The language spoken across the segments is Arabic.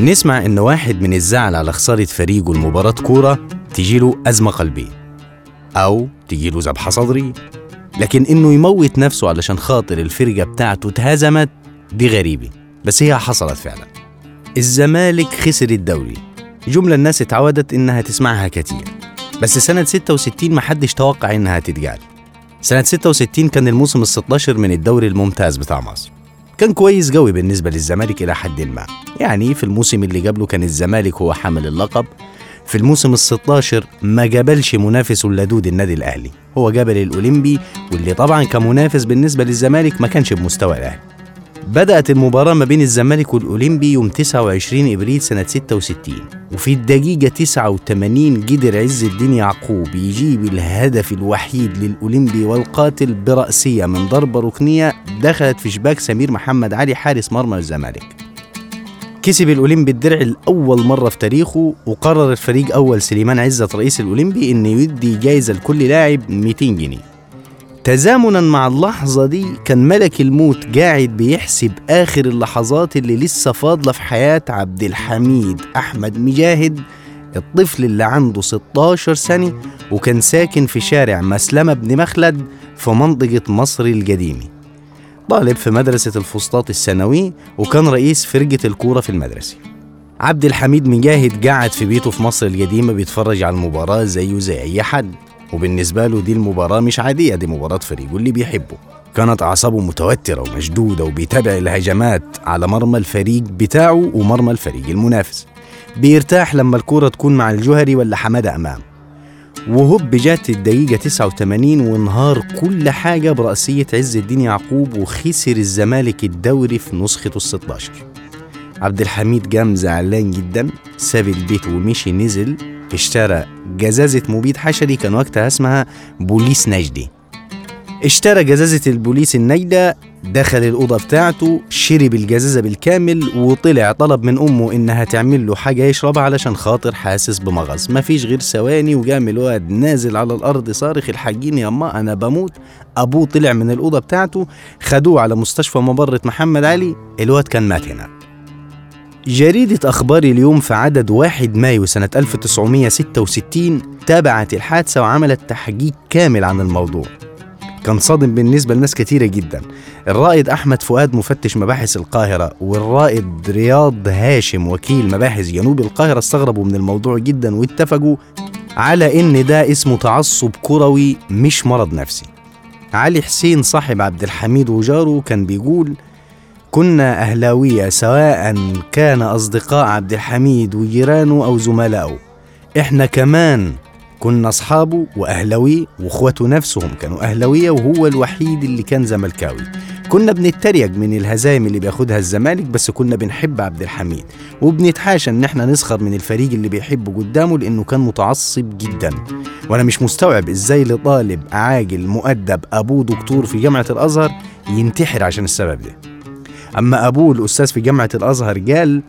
نسمع إن واحد من الزعل على خسارة فريقه المباراة كورة تجيله أزمة قلبية أو تجيله ذبحة صدرية. لكن إنه يموت نفسه علشان خاطر الفرقة بتاعته اتهزمت دي غريبة بس هي حصلت فعلا. الزمالك خسر الدوري. جملة الناس اتعودت إنها تسمعها كتير بس سنة 66 محدش توقع إنها تتقال. سنة 66 كان الموسم ال 16 من الدوري الممتاز بتاع مصر. كان كويس قوي بالنسبة للزمالك إلى حد ما. يعني في الموسم اللي قبله كان الزمالك هو حامل اللقب. في الموسم ال 16 ما قابلش منافسه اللدود النادي الأهلي. هو قابل الأولمبي واللي طبعا كمنافس بالنسبة للزمالك ما كانش بمستوى الأهلي. بدأت المباراة ما بين الزمالك والأولمبي يوم 29 إبريل سنة 66 وفي الدقيقة 89 قدر عز الدين يعقوب يجيب الهدف الوحيد للأولمبي والقاتل برأسية من ضربة ركنية دخلت في شباك سمير محمد علي حارس مرمى الزمالك. كسب الأولمبي الدرع الأول مرة في تاريخه وقرر الفريق أول سليمان عزت رئيس الأولمبي إنه يدي جايزة لكل لاعب 200 جنيه. تزامنا مع اللحظة دي كان ملك الموت قاعد بيحسب آخر اللحظات اللي لسه فاضلة في حياة عبد الحميد أحمد مجاهد. الطفل اللي عنده 16 سنة وكان ساكن في شارع مسلمة بن مخلد في منطقة مصر القديمة. طالب في مدرسة الفسطاط الثانوي وكان رئيس فرقة الكورة في المدرسة. عبد الحميد مجاهد قاعد في بيته في مصر القديمة بيتفرج على المباراة زيه زي أي حد. وبالنسبة له دي المباراة مش عادية دي مباراة فريقه اللي بيحبه. كانت أعصابه متوترة ومشدودة وبيتابع الهجمات على مرمى الفريق بتاعه ومرمى الفريق المنافس. بيرتاح لما الكرة تكون مع الجوهري ولا حمادة أمام. وهوب جات الدقيقة 89 وانهار كل حاجة برأسية عز الدين يعقوب وخسر الزمالك الدوري في نسخته ال 16 عبد الحميد قام زعلان جدا ساب البيت ومشي نزل. اشترى جزازة مبيد حشري كان وقتها اسمها بوليس نجدي. اشترى جزازة البوليس النجدة دخل الأوضة بتاعته شرب الجزازة بالكامل وطلع طلب من أمه إنها تعمل له حاجة يشربها علشان خاطر حاسس بمغص. مفيش غير ثواني وقام الواد نازل على الأرض صارخ الحاجين يا أما أنا بموت. أبوه طلع من الأوضة بتاعته خدوه على مستشفى مبرة محمد علي الواد كان مات هناك. جريدة أخبار اليوم في عدد 1 مايو سنة 1966 تابعت الحادثة وعملت تحقيق كامل عن الموضوع. كان صادم بالنسبة لناس كتيرة جدا. الرائد أحمد فؤاد مفتش مباحث القاهرة والرائد رياض هاشم وكيل مباحث جنوب القاهرة استغربوا من الموضوع جدا واتفقوا على إن ده اسمه تعصب كروي مش مرض نفسي. علي حسين صاحب عبد الحميد وجاره كان بيقول كنا أهلاوية سواء كان أصدقاء عبد الحميد وجيرانه أو زملائه. إحنا كمان كنا أصحابه وأهلاوي وإخوته نفسهم كانوا أهلاوية وهو الوحيد اللي كان زملكاوي. كنا بنتريق من الهزايم اللي بياخدها الزمالك بس كنا بنحب عبد الحميد. وبنتحاشى إن إحنا نسخر من الفريق اللي بيحبه قدامه لأنه كان متعصب جدا. وأنا مش مستوعب إزاي لطالب عاقل مؤدب أبوه دكتور في جامعة الأزهر ينتحر عشان السبب ده. أما أبوه الأستاذ في جامعة الأزهر قال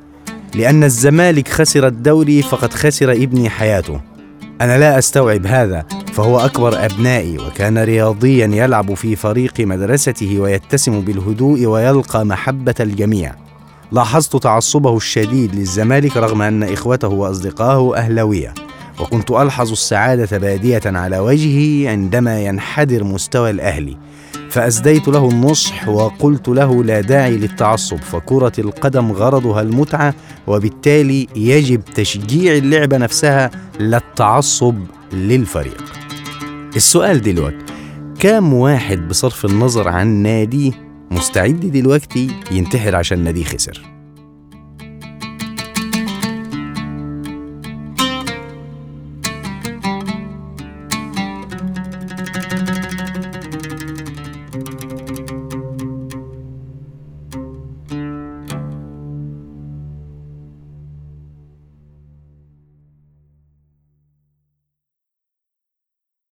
لأن الزمالك خسر الدوري فقد خسر ابني حياته. أنا لا أستوعب هذا فهو أكبر أبنائي وكان رياضيا يلعب في فريق مدرسته ويتسم بالهدوء ويلقى محبة الجميع. لاحظت تعصبه الشديد للزمالك رغم أن إخوته وأصدقائه أهلوية وكنت ألحظ السعادة بادية على وجهه عندما ينحدر مستوى الأهلي. فأسديت له النصح وقلت له لا داعي للتعصب فكرة القدم غرضها المتعة وبالتالي يجب تشجيع اللعبة نفسها لا التعصب للفريق. السؤال دلوقتي كام واحد بصرف النظر عن ناديه مستعد دلوقتي ينتحر عشان ناديه خسر؟